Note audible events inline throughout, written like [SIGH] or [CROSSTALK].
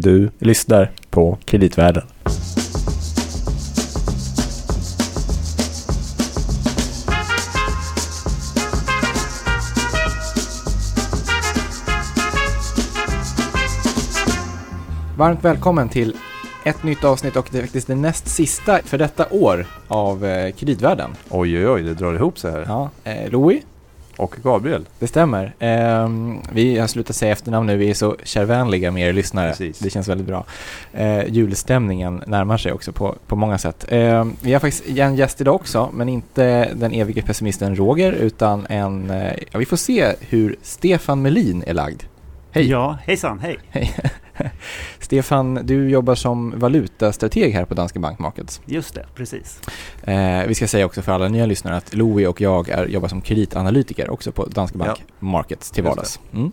Du lyssnar på Kreditvärlden. Varmt välkommen till ett nytt avsnitt och det är faktiskt det näst sista för detta år av eh, Kreditvärlden. Oj, oj, oj, det drar ihop sig här. Ja, eh, Louis, Och Gabriel. det stämmer. Ehm, vi har slutat säga efternamn nu, vi är så kärvänliga med er lyssnare. Precis. Det känns väldigt bra. Eh, julstämningen närmar sig också på, på många sätt. Ehm, vi har faktiskt en gäst idag också, men inte den evige pessimisten Roger, utan en, eh, ja, vi får se hur Stefan Melin är lagd. Hej! Ja, hejsan, hej. Hej. [LAUGHS] Stefan, du jobbar som valutastrateg här på Danske Bank Markets. Just det, precis. Eh, vi ska säga också för alla nya lyssnare att Louis och jag är, jobbar som kreditanalytiker också på Danske Bank Markets till vardags. Mm.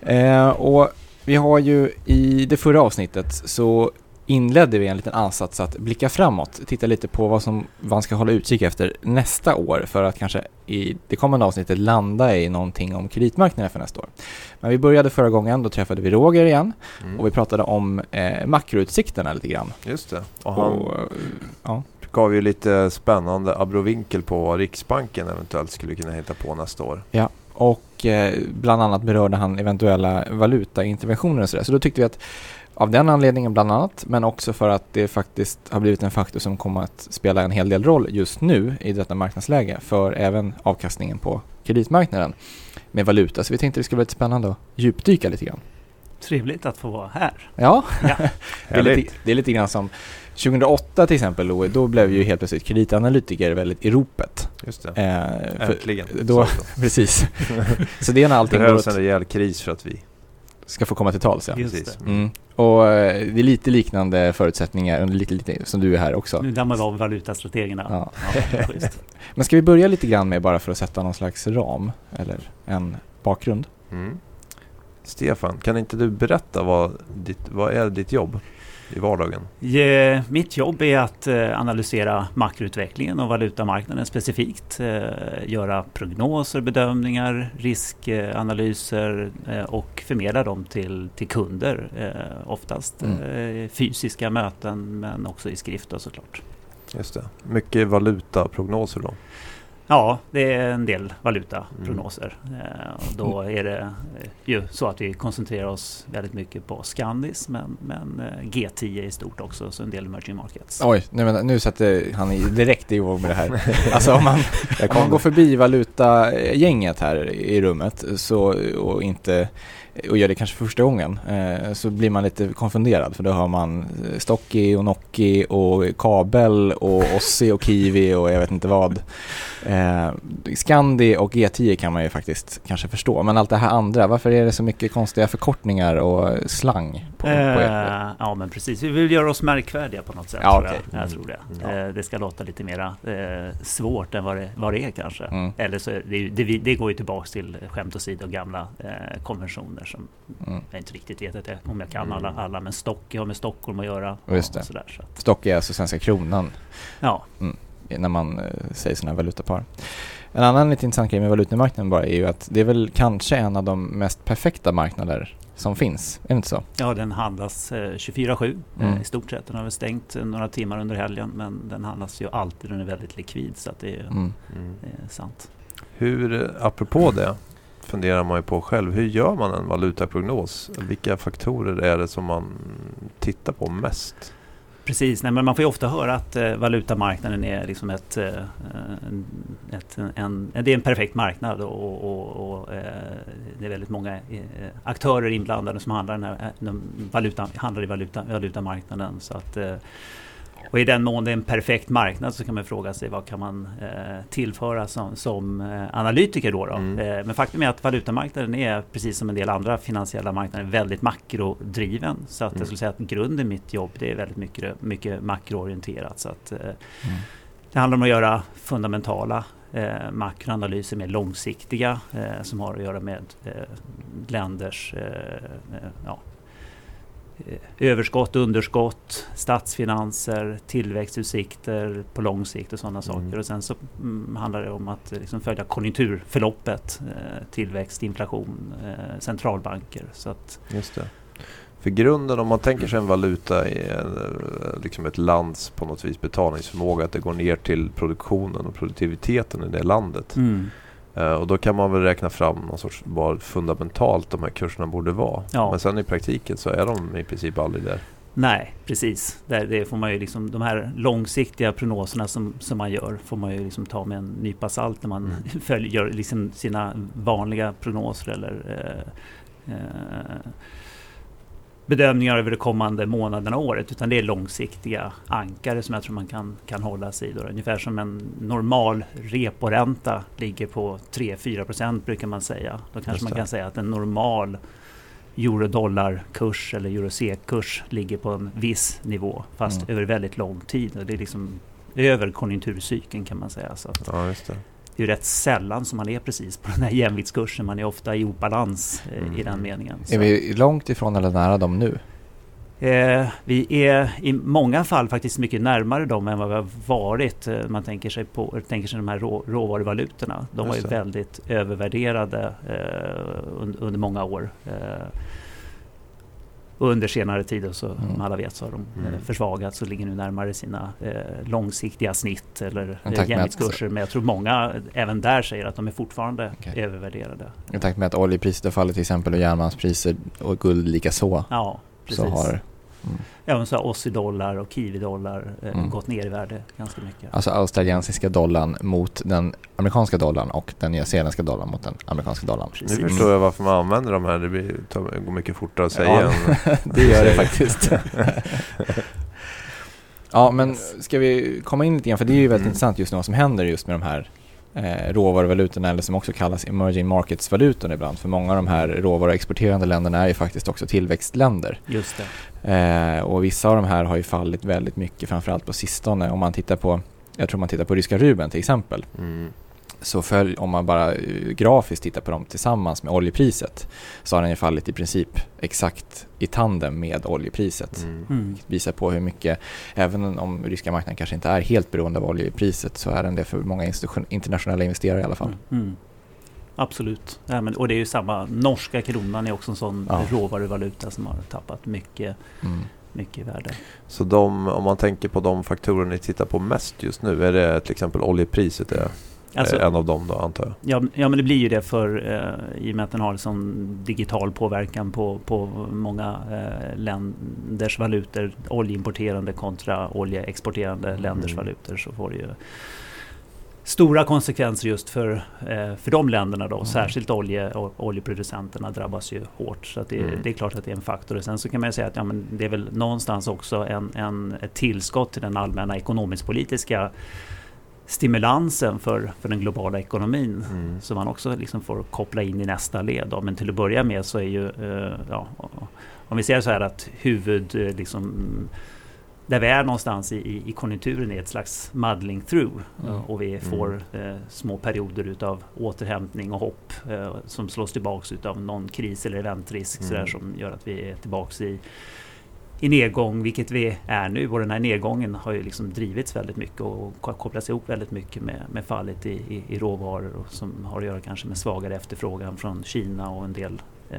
Eh, och vi har ju i det förra avsnittet så inledde vi en liten ansats att blicka framåt, titta lite på vad som man ska hålla utkik efter nästa år för att kanske i det kommande avsnittet landa i någonting om kreditmarknaden för nästa år. Men vi började förra gången, då träffade vi Roger igen Mm. och vi pratade om eh, makroutsikterna lite grann. Just det. Och han Och, eh, ja. gav ju lite spännande abrovinkel på vad Riksbanken eventuellt skulle kunna hitta på nästa år. Och eh, bland annat berörde han eventuella valutainterventioner och sådär. Så då tyckte vi att av den anledningen bland annat, men också för att det faktiskt har blivit en faktor som kommer att spela en hel del roll just nu i detta marknadsläge för även avkastningen på kreditmarknaden med valuta. Så vi tänkte det skulle vara lite spännande att djupdyka lite grann. Trevligt att få vara här. Ja, Ja. [LAUGHS] det, är lite, det är lite grann som 2008 till exempel, Louis, då blev ju helt plötsligt kreditanalytiker väldigt i ropet. Just det. Eh, Äntligen. då- Så [LAUGHS] precis. Så det är när [LAUGHS] Det allting går behövs åt, en rejäl kris för att vi... ska få komma till tals. Ja. Just Precis. det. Mm. Och eh, det är lite liknande förutsättningar, lite, lite som du är här också. Nu dammar vi av valutastrategerna. Ja. Ja. [LAUGHS] Men ska vi börja lite grann med bara för att sätta någon slags ram eller en bakgrund? Mm. Stefan, kan inte du berätta vad, ditt, vad är ditt jobb i vardagen? Mitt jobb är att eh, analysera makroutvecklingen och valutamarknaden specifikt. Eh, Göra prognoser, bedömningar, riskanalyser eh, och förmedla dem till, till kunder. Oftast Mm. fysiska möten men också i skrift då såklart. Just det. Mycket valutaprognoser då. Ja, det är en del valutaprognoser. Eh, och då är det eh, ju så att vi koncentrerar oss väldigt mycket på Scandis men, men eh, G10 i stort också, så en del emerging markets. Oj, nu, men, nu sätter han i, direkt igång med det här. [LAUGHS] Alltså om man, om man går förbi valutagänget här i rummet så, och inte och gör det kanske första gången eh, så blir man lite konfunderad för då har man eh, Stocky och Nocki och Kabel och Ossi och Kiwi och jag vet inte vad. Eh, Scandi och G10 kan man ju faktiskt kanske förstå men allt det här andra, varför är det så mycket konstiga förkortningar och slang på, på ert? Eh, ja men precis, vi vill göra oss märkvärdiga på något sätt. Ja, tror okej. jag. jag tror det. Mm. Eh, det ska låta lite mera eh, svårt än vad det, vad det är kanske. Mm. Eller så det, det, det går ju tillbaks till skämt åsido och gamla eh, konventioner som Mm. jag inte riktigt vet att jag, om jag kan Mm. alla, alla men Stocky har med Stockholm att göra. Just och det. Sådär, så Stock är alltså svenska kronan ja, när man eh, säger sådana här valutapar. En annan lite intressant grej med valutamarknaden bara är ju att det är väl kanske en av de mest perfekta marknader som finns. Är det inte så? Ja, den handlas eh, 24-7 Mm. eh, i stort sett. Den har väl stängt eh, några timmar under helgen men den handlas ju alltid. Den är väldigt likvid så att det är, Mm. Det är sant. Hur, eh, apropå det, funderar man ju på själv. Hur gör man en valutaprognos? Vilka faktorer är det som man tittar på mest? Precis, nej, men man får ju ofta höra att eh, valutamarknaden är liksom ett, eh, eh ett, en, en, det är en perfekt marknad och, och, och eh, det är väldigt många eh, aktörer inblandade som handlar, den här, eh, de valuta, handlar i valuta, valutamarknaden. Så att, eh, och i den mån det är en perfekt marknad så kan man fråga sig vad kan man eh, tillföra som, som eh, analytiker då. då? Mm. Eh, men faktum är att valutamarknaden är precis som en del andra finansiella marknader väldigt makrodriven. Så att Mm. jag skulle säga att grunden i mitt jobb det är väldigt mycket, mycket makroorienterat. Så att, Mm. det handlar om att göra fundamentala eh, makroanalyser mer långsiktiga eh, som har att göra med eh, länders ja, överskott, underskott, statsfinanser, tillväxtutsikter på lång sikt och sådana Mm. saker. Och sen så mm, handlar det om att eh, liksom följa konjunkturförloppet, eh, tillväxt, inflation, eh, centralbanker. Så att, Just det. För grunden om man tänker sig en valuta i eh, liksom ett lands på något vis betalningsförmåga, att det går ner till produktionen och produktiviteten i det landet. Mm. Eh, och då kan man väl räkna fram någon sorts vad fundamentalt de här kurserna borde vara. Ja. Men sen i praktiken så är de i princip aldrig där. Nej, precis. Där, det får man ju liksom, de här långsiktiga prognoserna som, som man gör får man ju liksom ta med en nypa salt när man Mm. [LAUGHS] följer, gör liksom sina vanliga prognoser eller eh, eh, bedömningar över det kommande månaderna och året. Utan det är långsiktiga ankare som jag tror man kan, kan hålla sig i. Då. Ungefär som en normal reporänta ligger på 3-4% brukar man säga. Då kanske man kan säga att en normal euro-dollar-kurs eller euro-SEK-kurs ligger på en viss nivå fast Mm. över väldigt lång tid. Och det är liksom över konjunkturcykeln kan man säga. Så Ja, just det. är rätt sällan som man är precis på den här jämviktskursen. Man är ofta i obalans eh, i Mm. den meningen. Är vi långt ifrån eller nära dem nu? Eh, vi är i många fall faktiskt mycket närmare dem än vad vi har varit. Eh, Man tänker sig, på, tänker sig de här rå, råvaruvalutorna. De var ju väldigt övervärderade eh, under, under många år. Eh, och under senare tid, så, Mm. som alla vet, så har de Mm. eh, försvagats och ligger nu närmare sina eh, långsiktiga snitt eller eh, jämviktskurser. Men jag tror många även där säger att de är fortfarande Okej. övervärderade. I takt med att oljepriset har fallit till exempel och järnmalmspriser och guld lika så. Ja, precis. Så har mm, Även så har Aussie-dollar och Kiwi-dollar eh, Mm. gått ner i värde ganska mycket. alltså australiensiska dollarn mot den amerikanska dollarn och den nyzeeländska dollarn mot den amerikanska dollarn. Precis. Nu förstår jag varför man använder de här. Det blir, tar, går mycket fortare att säga Ja. än... [LAUGHS] det gör det faktiskt. [LAUGHS] ja, men ska vi komma in lite grann, för det är ju väldigt Mm. intressant just nu vad som händer just med de här eh, råvaruvalutorna eller som också kallas emerging markets-valutorna ibland. För många av de här råvaruexporterande länderna är ju faktiskt också tillväxtländer. Just det. Eh, och vissa av de här har ju fallit väldigt mycket, framförallt på sistone. Om man tittar på, jag tror man tittar på ryska rubeln till exempel, Mm. Så följ, om man bara eh, grafiskt tittar på dem tillsammans med oljepriset så har den ju fallit i princip exakt i tandem med oljepriset. Mm. Mm. Visar på hur mycket, även om ryska marknaden kanske inte är helt beroende av oljepriset så är den det för många internationella investerare i alla fall. Mm. Mm. Absolut. Ja, men, och det är ju samma, norska kronan är också en sån Ja. råvaruvaluta som har tappat mycket, Mm. mycket värde. Så de, om man tänker på de faktorer ni tittar på mest just nu, är det till exempel oljepriset är, Alltså, är en av dem då antar jag? ja, ja, men det blir ju det för eh, i och med att den har sån digital påverkan på, på många eh, länders valutor. Oljeimporterande kontra oljeexporterande länders Mm. valutor så får det ju stora konsekvenser just för, eh, för de länderna då. Mm. Särskilt olje, och oljeproducenterna drabbas ju hårt. Så det, Mm. det är klart att det är en faktor. Och sen så kan man ju säga att ja, men det är väl någonstans också en, en, ett tillskott till den allmänna ekonomisk-politiska stimulansen för, för den globala ekonomin. Mm. Som man också liksom får koppla in i nästa led. Då. Men till att börja med så är ju, eh, ja, om vi säger så här att huvud, eh, liksom, där vi är någonstans i, i, konjunkturen är ett slags muddling through. Mm. Och vi får eh, små perioder utav återhämtning och hopp eh, som slås tillbaks utav någon kris eller eventrisk Mm. sådär, som gör att vi är tillbaks i i nedgång, vilket vi är nu. Och den här nedgången har ju liksom drivits väldigt mycket och ko- kopplats ihop väldigt mycket med, med fallet i, i, i råvaror och som har att göra kanske med svagare efterfrågan från Kina och en del eh,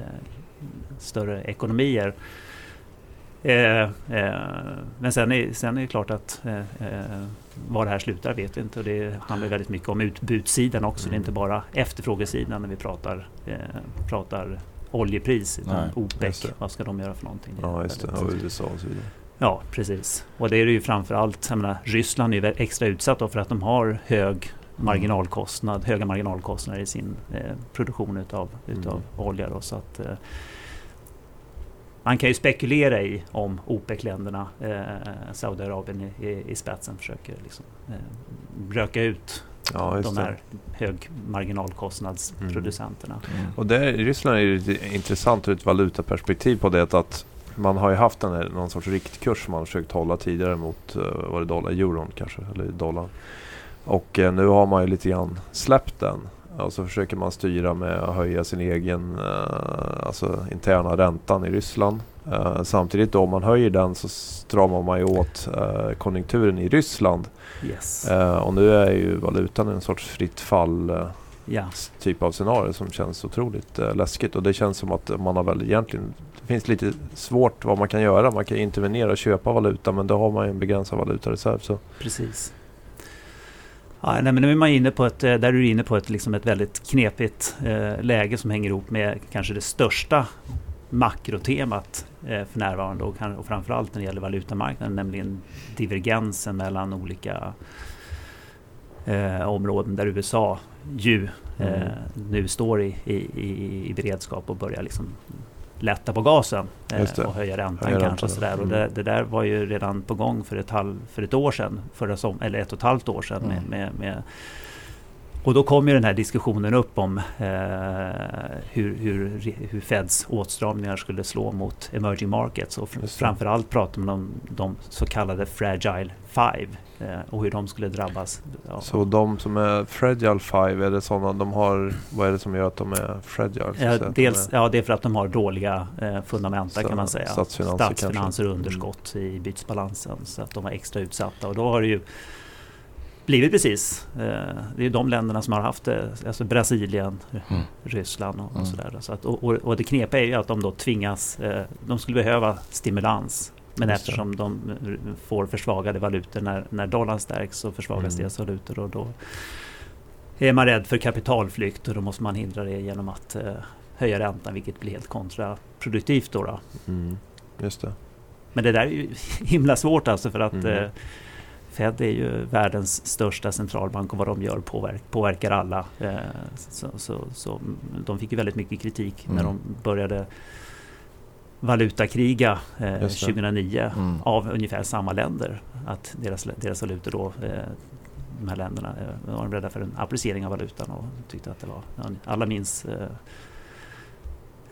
större ekonomier. Eh, eh, men sen är, sen är det klart att eh, eh, var det här slutar vet vi inte. Och det handlar väldigt mycket om utbudssidan också. Det är Mm. inte bara efterfrågesidan när vi pratar, eh, pratar oljepris. Utan Nej, OPEC, vad ska de göra för någonting? Ja, just det. Och USA och så vidare. Ja, precis. Och det är det ju framförallt, jag menar, Ryssland är ju extra utsatt för att de har hög marginalkostnad, höga marginalkostnader i sin eh, produktion utav, utav olja. Då, så att, eh, man kan ju spekulera i om OPEC-länderna, eh, Saudiarabien i, i, i spetsen, försöker liksom, eh, röka ut Ja, de det. här hög marginalkostnadsproducenterna. Mm. Och där, i Ryssland är det lite intressant ur ett valutaperspektiv på det att man har ju haft en, någon sorts riktkurs som man har försökt hålla tidigare mot, uh, var det dollar, euron kanske, eller dollarn. Och eh, nu har man ju lite grann släppt den. Och så försöker man styra med att höja sin egen eh, alltså interna räntan i Ryssland. Eh, samtidigt då om man höjer den så stramar man ju åt eh, konjunkturen i Ryssland. Yes. Eh, och nu är ju valutan en sorts fritt fall Ja. typ av scenario som känns otroligt eh, läskigt. Och det känns som att man har väl egentligen finns lite svårt vad man kan göra. Man kan intervenera och köpa valuta men då har man ju en begränsad valutareserv. Så. Precis. Ja, nej, men nu är man inne på ett, eh, där är du inne på ett, liksom ett väldigt knepigt eh, läge som hänger ihop med kanske det största makrotemat eh, för närvarande och, kan, och framförallt när det gäller valutamarknaden, nämligen divergensen mellan olika eh, områden där USA ju eh, mm. nu står i, i, i, beredskap och börjar liksom lätta på gasen eh, och höja räntan höja kanske. Sådär. Mm. Och det, det, där var ju redan på gång för ett, halv, för ett år sedan, förra som, eller ett och ett halvt år sedan. Mm. Med, med, med, och då kom ju den här diskussionen upp om eh, hur, hur, hur Feds åtstramningar skulle slå mot emerging markets. Och fr framförallt pratar man om de så kallade Fragile Five eh, och hur de skulle drabbas. Ja. Så de som är Fragile Five, är det sådana de har, vad är det som gör att de är fragile? Ja, dels, är, ja det är för att de har dåliga eh, fundamenta så, kan man säga. Statsfinanser, Statsfinanser och underskott mm. i bytesbalansen. Så att de var extra utsatta och då har det ju blivit precis. Eh, det är de länderna som har haft det. Alltså Brasilien, mm. Ryssland och, och mm. sådär. Så att, och, och det knepiga är ju att de då tvingas, eh, de skulle behöva stimulans. Men Just eftersom det. de får försvagade valutor när, när dollarn stärks så försvagas mm. deras valutor och då är man rädd för kapitalflykt och då måste man hindra det genom att höja räntan vilket blir helt kontraproduktivt. Då, då. Mm. Just det. Men det där är ju [LAUGHS] himla svårt alltså för att mm. uh, Fed är ju världens största centralbank och vad de gör påverkar, påverkar alla. Eh, så, så, så, de fick ju väldigt mycket kritik mm. när de började valutakriga eh, 2009 mm. av ungefär samma länder. Att deras, deras valutor då, eh, de här länderna, eh, var rädda för en appreciering av valutan och tyckte att det var, alla minns eh,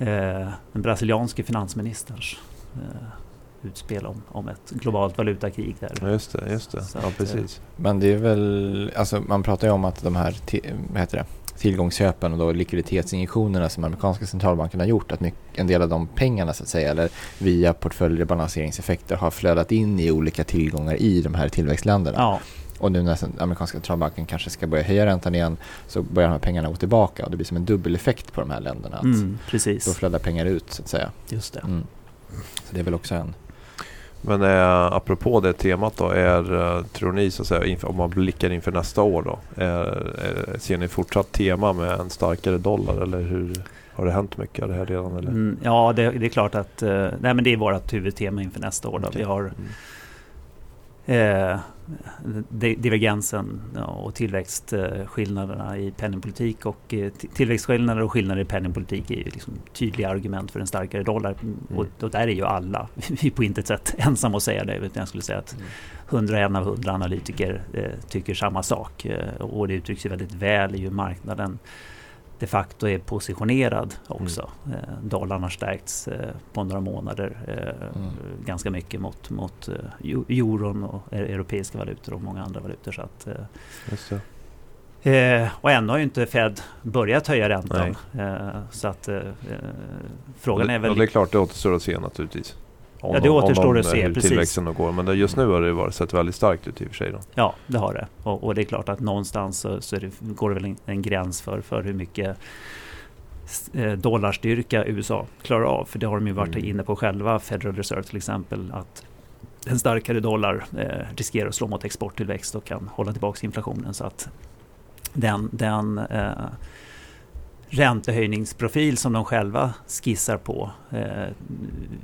eh den brasilianske finansministerns eh, utspel om, om ett globalt valutakrig. Där. Just det, just det. Så ja, precis. Men det är väl, alltså man pratar ju om att de här, vad heter det? tillgångsköpen och då likviditetsinjektionerna som amerikanska centralbanken har gjort, att mycket, en del av de pengarna så att säga, eller via portföljrebalanseringseffekter har flödat in i olika tillgångar i de här tillväxtländerna. Ja. Och nu när amerikanska centralbanken kanske ska börja höja räntan igen så börjar de här pengarna gå tillbaka och det blir som en dubbeleffekt på de här länderna. Att mm, precis. Då flödar pengar ut så att säga. Just det. Mm. Så det är väl också en men eh, apropå det temat då, är, eh, tror ni så att säga, inför, om man blickar inför nästa år då, är, är, ser ni fortsatt tema med en starkare dollar eller hur har det hänt mycket av det här redan? Eller? Mm, ja, det, det, är klart att eh, nej, men det är vårt huvudtema inför nästa år. Då. Okay. Vi har mm eh, divergensen och tillväxtskillnaderna i penningpolitik och eh, tillväxtskillnader och skillnader i penningpolitik är ju liksom tydliga argument för en starkare dollar. Mm. Och, och, där är ju alla, [LAUGHS] vi är på intet sätt ensamma att säga det, utan jag skulle säga att 101 av 100 analytiker eh, tycker samma sak eh, och det uttrycks ju väldigt väl i hur marknaden de facto är positionerad också. Mm. Eh, dollarn har stärkts eh, på några månader eh, mm. ganska mycket mot, mot euron och e-, europeiska valutor och många andra valutor. Så att, Eh, och ändå har ju inte Fed börjat höja räntan. Eh, så att eh, frågan är väl... Och det är klart, det återstår att se naturligtvis. Om ja, det återstår att se. Hur precis. tillväxten går. Men just nu har det varit, sett väldigt starkt ut i och för sig. Då. Ja, det har det. Och, och det är klart att någonstans så, så det, går det väl en, en, gräns för, för hur mycket eh, dollarstyrka USA klarar av. För det har de ju varit mm. inne på själva, Federal Reserve till exempel. att en starkare dollar eh, riskerar att slå mot exporttillväxt och kan hålla tillbaka inflationen. Så att den, den eh, räntehöjningsprofil som de själva skissar på eh,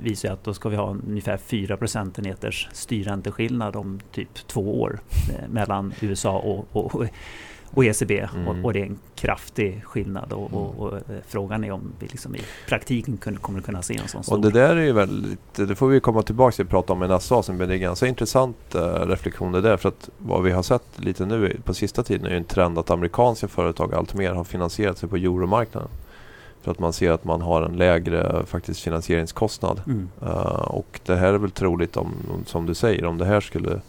visar att då ska vi ha ungefär 4 procentenheters styrränteskillnad om typ två år eh, mellan USA och, och, och ECB. Mm. Och, och, det är en kraftig skillnad och, och, och eh, frågan är om vi liksom i praktiken kommer att kunna se en sån stor... Och det där är ju väldigt, det får vi komma tillbaka till och prata om i nästa avsnitt, men det är ganska intressant uh, reflektion det där. För att vad vi har sett lite nu på sista tiden är ju en trend att amerikanska företag allt mer har finansierat sig på euromarknaden. För att man ser att man har en lägre faktiskt finansieringskostnad. Mm. Uh, och det här är väl troligt om, som du säger, om det här skulle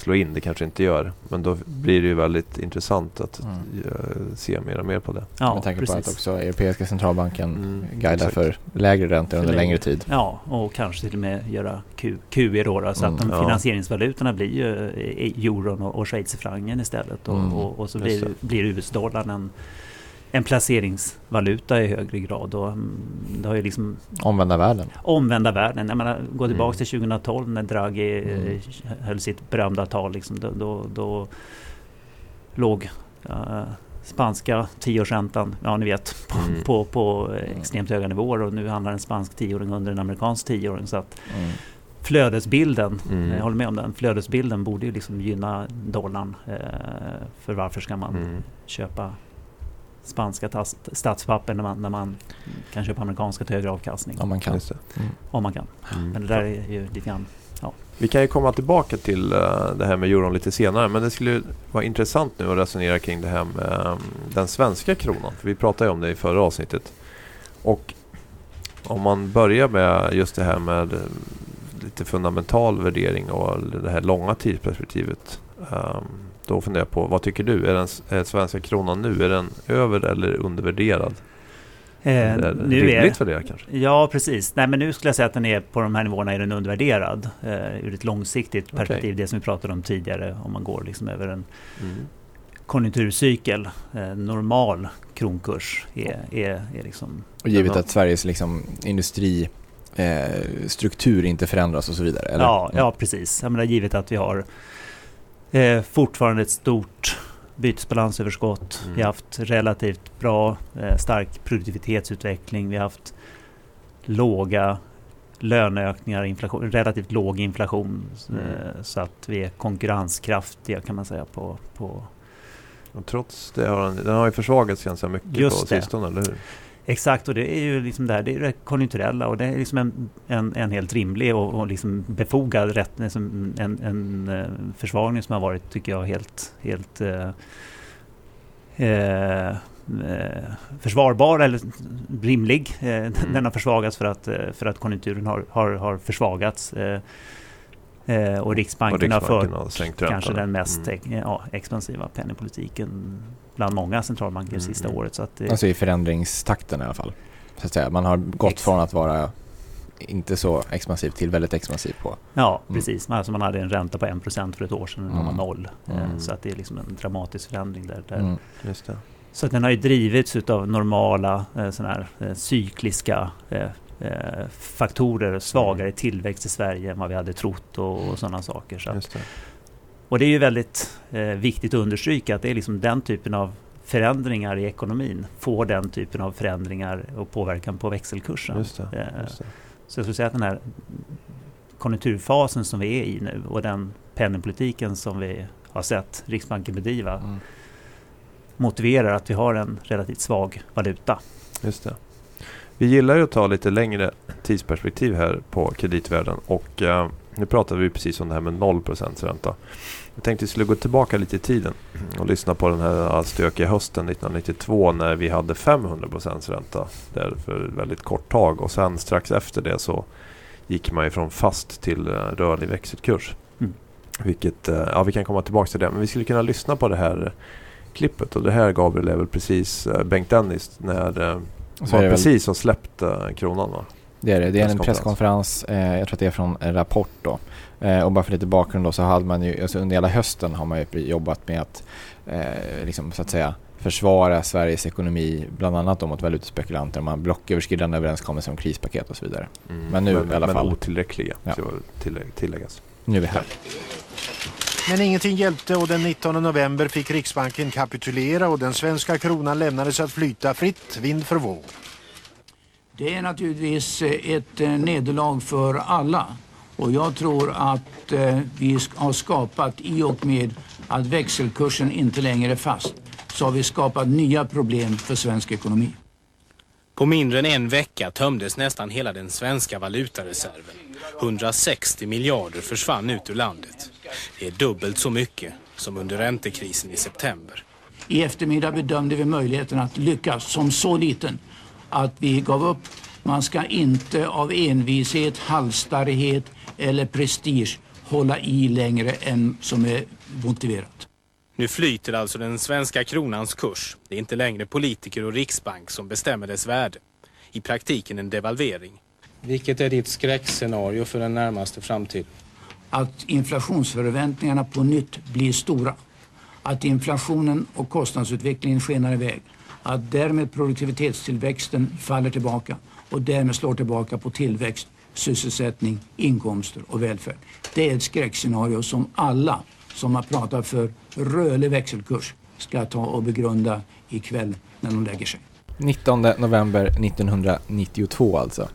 slå in. Det kanske inte gör. Men då blir det ju väldigt intressant att mm. Eh, se mer och mer på det. Ja, Med tanke på att också Europeiska centralbanken mm, guidar exakt. för lägre räntor under längre tid. Ja, och kanske till och med göra Q, QE då. då så mm, att de ja. finansieringsvalutorna blir ju eh, euron och, och schweizerfrancen istället. Och, mm, och, och, så blir, blir US-dollarn en en placeringsvaluta i högre grad. Och mm, det har ju liksom omvända världen. Omvända världen. Jag menar, gå tillbaka mm. till 2012 när Draghi mm. Eh, höll sitt berömda tal. Liksom, då, då, då låg uh, spanska tioårsräntan, ja ni vet, på, mm. på, på, extremt höga nivåer och nu handlar en spansk tioåring under en amerikansk tioåring. Så att mm. flödesbilden, mm. jag håller med om den, flödesbilden borde ju liksom gynna dollarn. Eh, för varför ska man mm. köpa spanska statspapper när man, när man kan köpa amerikanska till högre avkastning? Om man kan. Mm. Om man kan. Mm. Men det där är ju lite grann Ja. Vi kan ju komma tillbaka till uh, det här med euron lite senare men det skulle vara intressant nu att resonera kring det här med um, den svenska kronan. För vi pratade ju om det i förra avsnittet. Och om man börjar med just det här med uh, lite fundamental värdering och det här långa tidsperspektivet. Då funderar jag på, vad tycker du? Är den är svenska kronan nu, är den över eller undervärderad? Eh, är nu för det kanske? Ja, precis. Nej, men nu skulle jag säga att den är på de här nivåerna är den undervärderad eh, ur ett långsiktigt perspektiv. Okay. Det som vi pratade om tidigare, om man går liksom över en mm. konjunkturcykel. Eh, normal kronkurs är, är, är liksom... Och givet att Sveriges liksom, industristruktur eh, inte förändras och så vidare? Eller? Ja, ja, precis. Jag menar, givet att vi har eh, fortfarande ett stort bytesbalansöverskott. Mm. Vi har haft relativt bra, eh, stark produktivitetsutveckling. Vi har haft låga löneökningar, inflation, relativt låg inflation. Mm. Eh, så att vi är konkurrenskraftiga kan man säga på... på och trots det har den, den har ju försvagats ganska mycket Just på sistone, eller hur? Exakt, och det är ju liksom där, det är det konjunkturella och det är liksom en, en, en helt rimlig och, och liksom befogad rätt, liksom en, en, eh, försvagning som har varit, tycker jag, helt, helt eh, eh, försvarbar eller rimlig. Eh, [LAUGHS] mm. Den har försvagats för att, eh, för att konjunkturen har, har, har försvagats. Eh, och Riksbanken, och har fört kanske den mest mm. ja, expansiva penningpolitiken bland många centralbanker mm. sista året. Så att det... Alltså i förändringstakten i alla fall. Så att säga. Man har gått Ex från att vara inte så expansiv till väldigt expansiv på. Ja, mm. precis. Alltså man hade en ränta på 1% för ett år sedan, mm. var noll. Eh, mm. Så att det är liksom en dramatisk förändring där. där. Mm. Just det. Så att den har ju drivits av normala eh, såna här, eh, cykliska eh, eh, faktorer, svagare tillväxt i Sverige än vad vi hade trott och, och sådana saker. Så att, och det är ju väldigt eh, viktigt att understryka att det är liksom den typen av förändringar i ekonomin får den typen av förändringar och påverkan på växelkursen. Just det, eh, just det. Så jag skulle säga att den här konjunkturfasen som vi är i nu och den penningpolitiken som vi har sett Riksbanken bedriva mm. motiverar att vi har en relativt svag valuta. Just det. Vi gillar ju att ta lite längre tidsperspektiv här på kreditvärlden och eh, nu pratade vi precis om det här med 0% ränta. Jag tänkte att vi skulle gå tillbaka lite i tiden och lyssna på den här stökiga hösten 1992 när vi hade 500% ränta där för väldigt kort tag och sen strax efter det så gick man ifrån fast till eh, rörlig växelkurs. Mm. Vilket, eh, ja vi kan komma tillbaka till det men vi skulle kunna lyssna på det här klippet och det här Gabriel är väl precis eh, Bengt Dennis när man precis har släppt kronan va? Det är det. Det är en presskonferens. Eh, jag tror att det är från en Rapport då. Eh, och bara för lite bakgrund då så hade man ju, alltså under hela hösten har man jobbat med att, eh, liksom, så att säga, försvara Sveriges ekonomi, bland annat mot valutaspekulanter. Man blocköverskridande överenskommelser om krispaket och så vidare. Mm, men nu men, i alla men fall. Men otillräckliga, ja. tilläggas. Nu är vi här. Men ingenting hjälpte och den 19 november fick Riksbanken kapitulera och den svenska kronan lämnades att flyta fritt vind för våg. Det är naturligtvis eh, ett eh, nederlag för alla. Och jag tror att eh, vi har skapat, i och med att växelkursen inte längre är fast, så har vi skapat nya problem för svensk ekonomi. På mindre än en vecka tömdes nästan hela den svenska valutareserven. 160 miljarder försvann ut ur landet. Det är dubbelt så mycket som under räntekrisen i september. I eftermiddag bedömde vi möjligheten att lyckas som så liten att vi gav upp. Man ska inte av envishet, halsstarrighet eller prestige hålla i längre än som är motiverat. Nu flyter alltså den svenska kronans kurs. Det är inte längre politiker och riksbank som bestämmer dess värde. I praktiken en devalvering. Vilket är ditt skräckscenario för den närmaste framtiden? Att inflationsförväntningarna på nytt blir stora. Att inflationen och kostnadsutvecklingen skenar iväg att därmed produktivitetstillväxten faller tillbaka och därmed slår tillbaka på tillväxt, sysselsättning, inkomster och välfärd. Det är ett skräckscenario som alla som har pratat för rörlig växelkurs ska ta och begrunda ikväll när de lägger sig. 19 november 1992 alltså.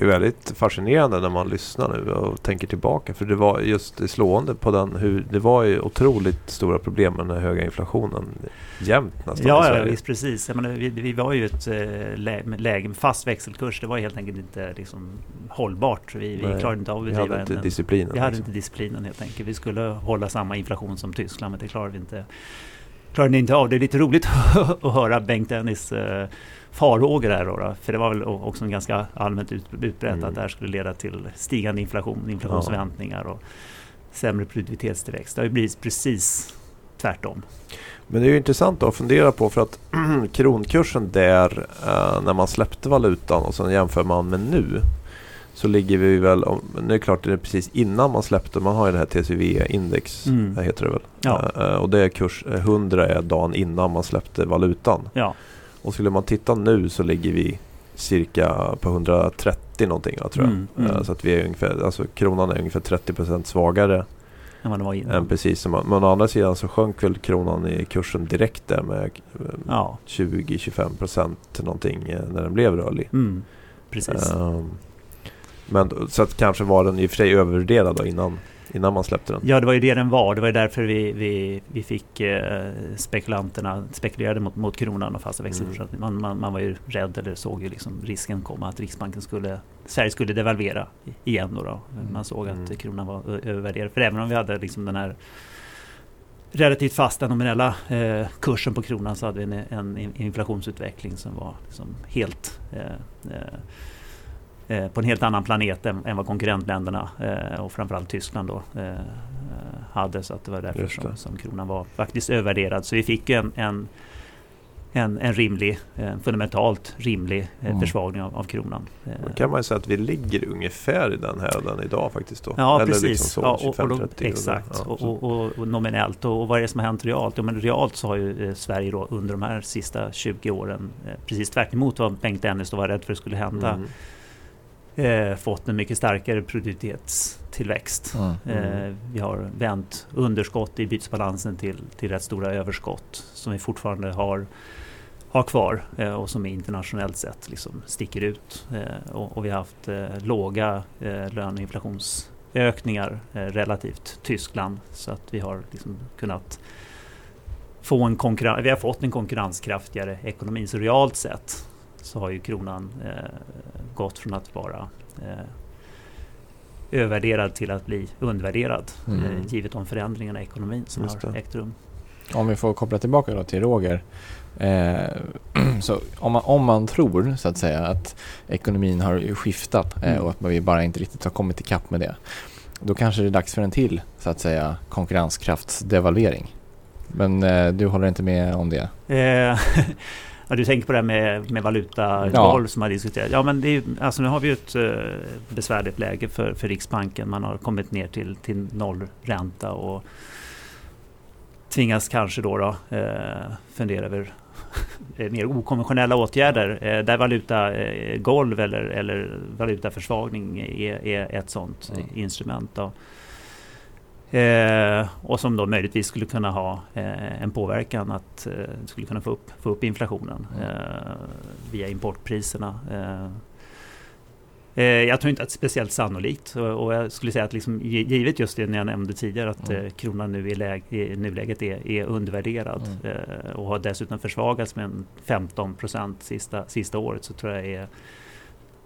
Är väldigt fascinerande när man lyssnar nu och tänker tillbaka. För det var just det slående på den hur det var ju otroligt stora problem med den höga inflationen jämt nästan Ja, i ja Sverige. visst precis. Jag menar, vi, vi var ju ett eh, lä- läge med fast växelkurs. Det var helt enkelt inte liksom, hållbart. Vi, vi klarade inte av att Vi bedriva hade inte en, en disciplinen. Vi hade liksom. inte disciplinen helt enkelt. Vi skulle hålla samma inflation som Tyskland men det klarade vi inte, klarade vi inte av. Det är lite roligt [LAUGHS] att höra Bengt Dennis eh, farhågor här då. För det var väl också en ganska allmänt ut, utbrett Mm. att det här skulle leda till stigande inflation, inflationsförväntningar och sämre produktivitetstillväxt. Det har ju blivit precis tvärtom. Men det är ju intressant att fundera på för att [CLEARS THROAT] kronkursen där eh, när man släppte valutan och sen jämför man med nu så ligger vi väl, nu är det klart det är precis innan man släppte, man har ju det här TCV-index, Mm. heter det väl? Ja. Eh, och det är kurs eh, 100 är dagen innan man släppte valutan. Ja, Och skulle man titta nu så ligger vi cirka på 130 någonting tror jag. Mm, mm. Eh, Så att vi är ungefär, alltså kronan är ungefär 30% svagare än vad det var innan. precis Men å andra sidan så sjönk väl kronan i kursen direkt där med eh, Ja, 20-25% någonting eh, när den blev rörlig. mm, precis. Ehm, men så att kanske var den i och för sig övervärderad då innan, innan man släppte den. Ja, det var ju det den var. Det var ju därför vi, vi, vi fick eh, spekulanterna spekulerade mot, mot kronan och fasta växelkursen. Mm. Man, man, man var ju rädd eller såg ju liksom risken komma att Riksbanken skulle Sverige skulle devalvera igen då. då. Man såg att Mm. kronan var övervärderad. För även om vi hade liksom den här relativt fasta nominella eh, kursen på kronan så hade vi en, en in- inflationsutveckling som var liksom helt eh, eh, på en helt annan planet än, än vad konkurrentländerna eh, och framförallt Tyskland då eh, eh, hade. Så att det var därför det. som, som kronan var faktiskt övervärderad. Så vi fick en, en, en, en rimlig, en fundamentalt rimlig eh, Mm. försvagning av, av kronan. Eh, Då kan man ju säga att vi ligger ungefär i den här och den idag faktiskt då. Ja, Eller precis. liksom så, ja, och, och då, 25-30 exakt. Ja, och, och, och, och nominellt. Och, vad är det som har hänt realt? Ja, men realt så har ju eh, Sverige då under de här sista 20 åren, eh, precis tvärt emot vad Bengt Dennis då var rädd för skulle hända, Mm. Eh, fått en mycket starkare produktivitetstillväxt. Mm. Eh, vi har vänt underskott i bytesbalansen till, till rätt stora överskott som vi fortfarande har, har kvar eh, och som internationellt sett liksom sticker ut. Eh, och, och vi har haft eh, låga eh, löne och inflationsökningar eh, relativt Tyskland så att vi har liksom kunnat få en konkurren- vi har fått en konkurrenskraftigare ekonomi. Så realt sett så har ju kronan eh, gått från att vara eh, övervärderad till att bli undervärderad Mm. eh, givet de förändringarna i ekonomin som Just har det. ägt rum. Om vi får koppla tillbaka då till Roger. Eh, [CLEARS THROAT] så om man, om man tror så att säga att ekonomin har skiftat eh, Mm. och att vi bara inte riktigt har kommit ikapp med det. Då kanske det är dags för en till så att säga konkurrenskraftsdevalvering. Men eh, du håller inte med om det? [LAUGHS] Ja, du tänker på det här med, med valuta Ja. golv som har diskuterats. Ja, men det är, alltså nu har vi ju ett eh, besvärligt läge för, för Riksbanken. Man har kommit ner till, till nollränta och tvingas kanske då, då eh, fundera över [LAUGHS] eh, mer okonventionella åtgärder eh, där valutagolv eh, golv eller, eller valutaförsvagning är, är ett sådant Mm. instrument. Då. Eh, och som då möjligtvis skulle kunna ha eh, en påverkan att eh, skulle kunna få upp, få upp inflationen Mm. eh, via importpriserna. Eh, eh, jag tror inte att det är speciellt sannolikt och, och jag skulle säga att liksom, gi- givet just det jag nämnde tidigare att Mm. kronan nu i, läg, i nuläget är, är undervärderad Mm. och har dessutom försvagats med en 15 procent sista, sista året så tror jag är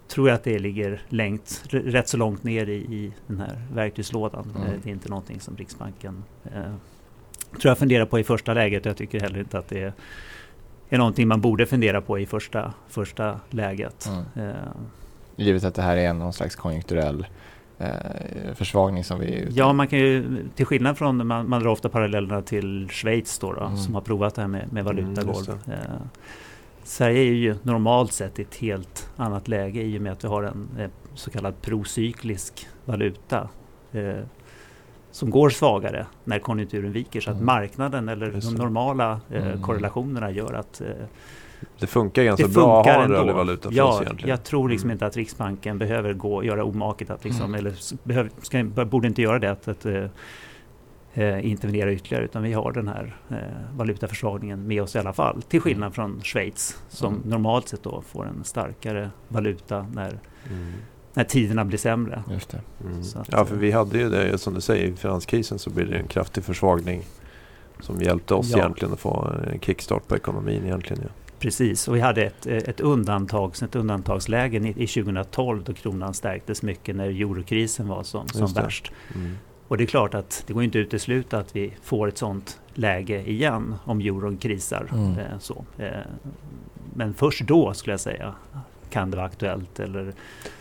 tror jag att det ligger längt, rätt så långt ner i, i den här verktygslådan. Mm. Eh, Det är inte någonting som Riksbanken eh, tror jag funderar på i första läget. Jag tycker heller inte att det är, är någonting man borde fundera på i första, första läget. Mm. Eh, Givet att det här är någon slags konjunkturell eh, försvagning som vi... Ja, man kan ju, till skillnad från, man, man drar ofta parallellerna till Schweiz då, då Mm. som har provat det här med, med Mm, valutagolv. Sverige är ju normalt sett i ett helt annat läge i och med att vi har en eh, så kallad procyklisk valuta. Eh, som går svagare när konjunkturen viker så att Mm. marknaden eller de normala eh, Mm. korrelationerna gör att eh, Det funkar ganska det bra att ha en rörlig valuta för ja, oss egentligen. Jag tror liksom Mm. inte att Riksbanken behöver gå, göra omaket att liksom, Mm. eller behöver, ska, borde inte göra det att, att eh, intervenera ytterligare utan vi har den här eh, valutaförsvagningen med oss i alla fall. Till skillnad från Schweiz som Mm. normalt sett då får en starkare valuta när, Mm. när tiderna blir sämre. Just det. Mm. Så att, Ja, för vi hade ju det som du säger, i finanskrisen så blev det en kraftig försvagning som hjälpte oss Ja. egentligen att få en kickstart på ekonomin egentligen. Ja. Precis, och vi hade ett, ett, undantags, ett undantagsläge i, i 2012 då kronan stärktes mycket när eurokrisen var som, som värst. Mm. Och det är klart att det går inte att utesluta att vi får ett sånt läge igen om euron krisar. Mm. Eh, så. Eh, men först då skulle jag säga kan det vara aktuellt eller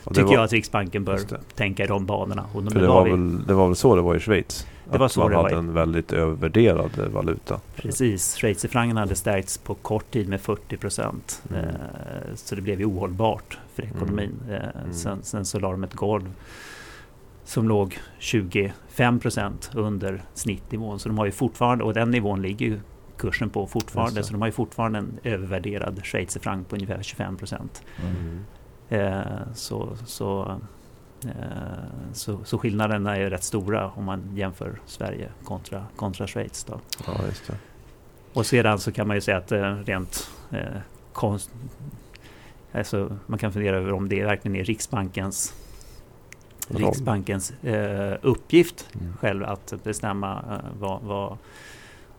tycker var, jag att Riksbanken bör tänka i de banorna. Och det var, vi, väl, det var väl så det var i Schweiz? Det var så man det var hade i- en väldigt övervärderad eh, valuta. Precis, schweizerfrancen hade stärkts på kort tid med 40 procent. Mm. Eh, så det blev ju ohållbart för ekonomin. Eh, Mm. sen, sen så la de ett golv som låg 25 procent under snittnivån. Så de har ju fortfarande, och den nivån ligger ju kursen på fortfarande. Så de har ju fortfarande en övervärderad schweizerfranc på ungefär 25 procent. Mm. Eh, så, så, eh, så, så skillnaderna är ju rätt stora om man jämför Sverige kontra, kontra Schweiz. Då. Ja. Och sedan så kan man ju säga att eh, rent eh, konst... Alltså man kan fundera över om det verkligen är Riksbankens. Riksbankens eh, uppgift Mm. själv att bestämma eh, vad, vad,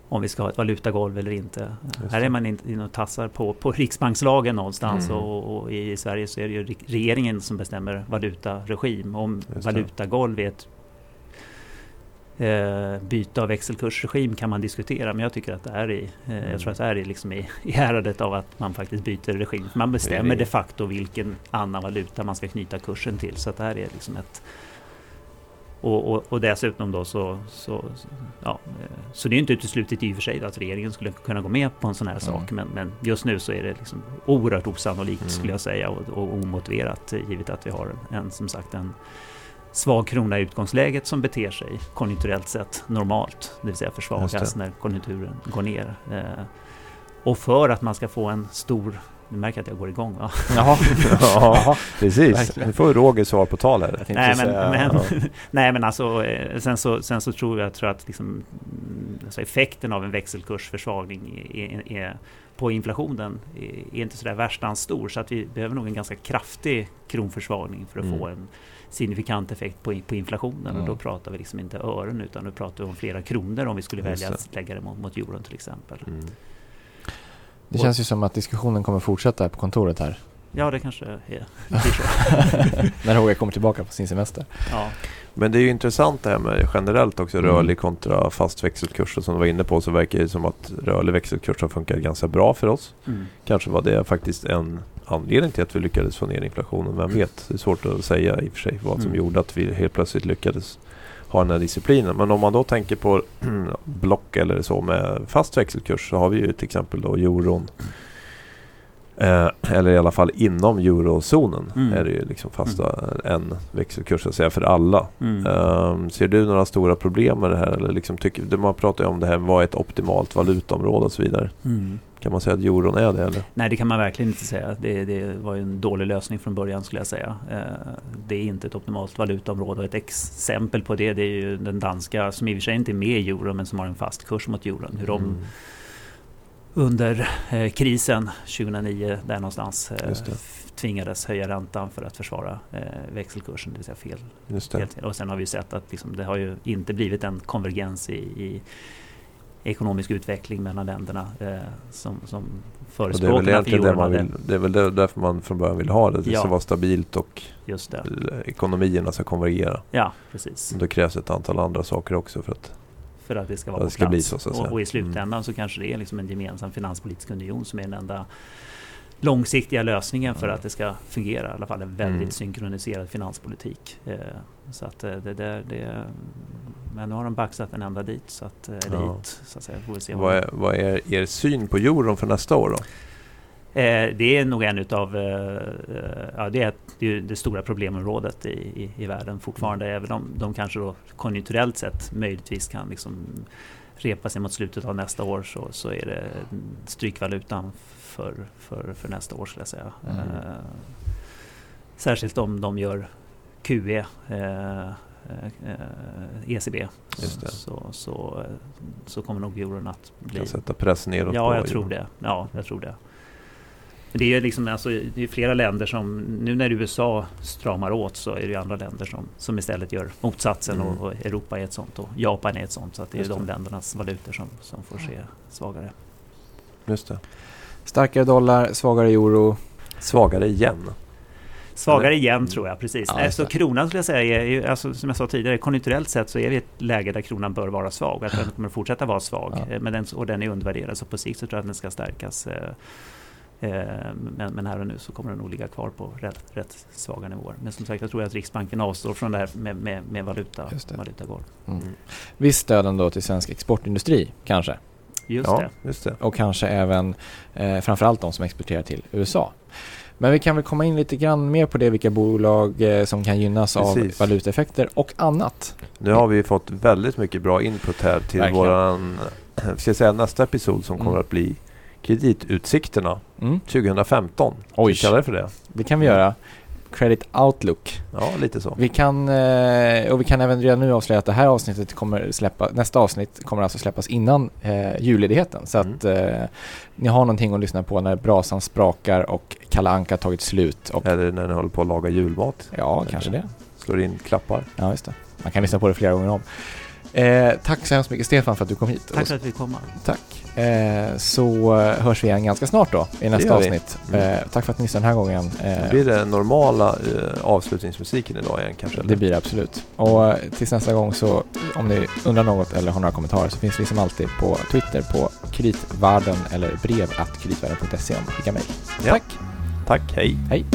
om vi ska ha ett valutagolv eller inte. Här är man in- inne och tassar på, på Riksbankslagen någonstans Mm. och, och i Sverige så är det ju ri- regeringen som bestämmer valutaregim. Om valutagolv är ett eh, byte av växelkursregim kan man diskutera men jag tycker att det är i, eh, Mm. jag tror att det är i, liksom i, i häradet av att man faktiskt byter regim. Man bestämmer de facto vilken annan valuta man ska knyta kursen till så att det här är liksom ett och, och, och dessutom då så, så, ja, eh, så det är inte uteslutet i och för sig att regeringen skulle kunna gå med på en sån här sak. Men, men just nu så är det liksom oerhört osannolikt Mm. skulle jag säga och, och omotiverat givet att vi har en som sagt en svag krona i utgångsläget som beter sig konjunkturellt sett normalt. Det vill säga försvagas när konjunkturen går ner. Eh, och för att man ska få en stor du märker att jag går igång va? Jaha. [LAUGHS] ja, precis. Nu får Roger svar på tal här. Nej men, men, [LAUGHS] nej men alltså eh, sen så, sen så tror jag, tror att liksom, mm, alltså effekten av en växelkursförsvagning är, är, på inflationen är inte sådär värstans stor så att vi behöver nog en ganska kraftig kronförsvagning för att Mm. få en signifikant effekt på, på inflationen och då Mm. pratar vi liksom inte ören utan nu pratar vi om flera kronor om vi skulle Just välja att lägga det mot, mot euron till exempel. Mm. Det känns ju som att diskussionen kommer fortsätta här på kontoret här. Ja det kanske är. [LAUGHS] [LAUGHS] När Roger kommer tillbaka på sin semester. Ja. Men det är ju intressant det här med generellt också Mm. rörlig kontra fast växelkurs. Och som du var inne på så verkar det som att rörlig växelkurs har funkat ganska bra för oss. Mm. Kanske var det faktiskt en anledning till att vi lyckades få ner inflationen. Vem vet? Det är svårt att säga i och för sig vad som Mm. gjorde att vi helt plötsligt lyckades ha den här disciplinen. Men om man då tänker på [CLEARS THROAT] block eller så med fast växelkurs så har vi ju till exempel då euron. Eh, eller i alla fall inom eurozonen Mm. är det ju liksom fasta en växelkurs så att säga för alla. Mm. Ehm, ser du några stora problem med det här? Eller liksom tycker, man pratar ju om det här, vad är ett optimalt valutaområde och så vidare. Mm. Kan man säga att euron är det eller? Nej, det kan man verkligen inte säga. Det, det var en dålig lösning från början skulle jag säga. Eh, Det är inte ett optimalt valutaområde och ett exempel på det, det är ju den danska, som i och för sig inte är med i euro, men som har en fast kurs mot euron. Hur de Mm. under eh, krisen 2009, där någonstans, eh, tvingades höja räntan för att försvara eh, växelkursen, det vill säga fel. Just det. och sen har vi sett att liksom, det har ju inte blivit en konvergens i, i ekonomisk utveckling mellan länderna eh, som, som Och det är väl förespråkarna för det euron man hade. vill, det är väl därför man från början vill ha det. Det Ja. ska vara stabilt och Just det. ekonomierna ska konvergera. Ja, precis. Då krävs ett antal andra saker också för att För att det ska vara på plats. bli så, så och, och i slutändan så kanske det är liksom en gemensam finanspolitisk union som är den enda långsiktiga lösningen för att det ska fungera. I alla fall en väldigt Mm. synkroniserad finanspolitik. Eh, så att eh, det där, det, men nu har de baxat en ända dit. Så att, eh, eller Ja. hit, så att säga. Får se vad är, vad är er syn på euron för nästa år då? Det är nog en utav, ja det är, det är det stora problemområdet i, i, i världen fortfarande. Mm. Även om de kanske då konjunkturellt sett möjligtvis kan liksom repa sig mot slutet av nästa år så, så är det strykvalutan för, för, för nästa år skulle jag säga. Mm. Eh, särskilt om de gör QE, eh, eh, ECB, Just det. så, så, så kommer nog euron att bli... Kan sätta press neråt Ja, på jag tror det. Ja, jag tror det. Det är liksom, alltså, det är flera länder som, nu när USA stramar åt så är det andra länder som, som istället gör motsatsen Mm. och, och Europa är ett sånt och Japan är ett sånt. Så att det är Just de det. ländernas valutor som, som får se svagare. Just det. Starkare dollar, svagare euro. Svagare igen. Svagare igen tror jag, precis. Ja, just så kronan skulle jag säga, är, alltså, som jag sa tidigare, konjunkturellt sett så är vi i ett läge där kronan bör vara svag. Att den kommer fortsätta vara svag. Ja. Eh, Men den, och den är undervärderad, så på sikt så tror jag att den ska stärkas. eh, eh, Men, men här och nu så kommer den nog ligga kvar på rätt, rätt svaga nivåer. Men som sagt, jag tror att Riksbanken avstår från det här med, med, med valuta, valutagolv. Mm. Viss stöd ändå till svensk exportindustri kanske. Just ja, det. just det. Och kanske även eh, framförallt de som exporterar till USA. Men vi kan väl komma in lite grann mer på det, vilka bolag eh, som kan gynnas av Precis. valutaeffekter och annat. Nu har vi fått väldigt mycket bra input här till Verkligen. våran, [CLEARS THROAT] ska jag säga nästa episod som kommer Mm. att bli kreditutsikterna Mm. 2015. Oj. Vi kalla det för det? Det kan vi göra. Credit Outlook. Ja, lite så. Vi kan, eh, och vi kan även redan nu avslöja att det här avsnittet kommer släppa, nästa avsnitt kommer alltså släppas innan eh, julledigheten. Så Mm. att eh, ni har någonting att lyssna på när brasan sprakar och Kalle Anka tagit slut. Och, Eller när ni håller på att laga julmat. ja, kanske det. Slår in klappar. Ja, just det. Man kan lyssna på det flera gånger om. Eh, tack så hemskt mycket Stefan för att du kom hit. Tack för att vi kom. Tack. Eh, så eh, hörs vi igen ganska snart då i nästa avsnitt. Mm. Eh, tack för att ni lyssnade den här gången. Eh, Blir det normala eh, avslutningsmusiken idag igen kanske? eller? Det blir det absolut. Och tills nästa gång så om ni undrar något eller har några kommentarer så finns vi som alltid på Twitter på kreditvärlden eller brev att kreditvärlden.se om ni skickar mejl. Ja. Tack! Tack, hej! Hej!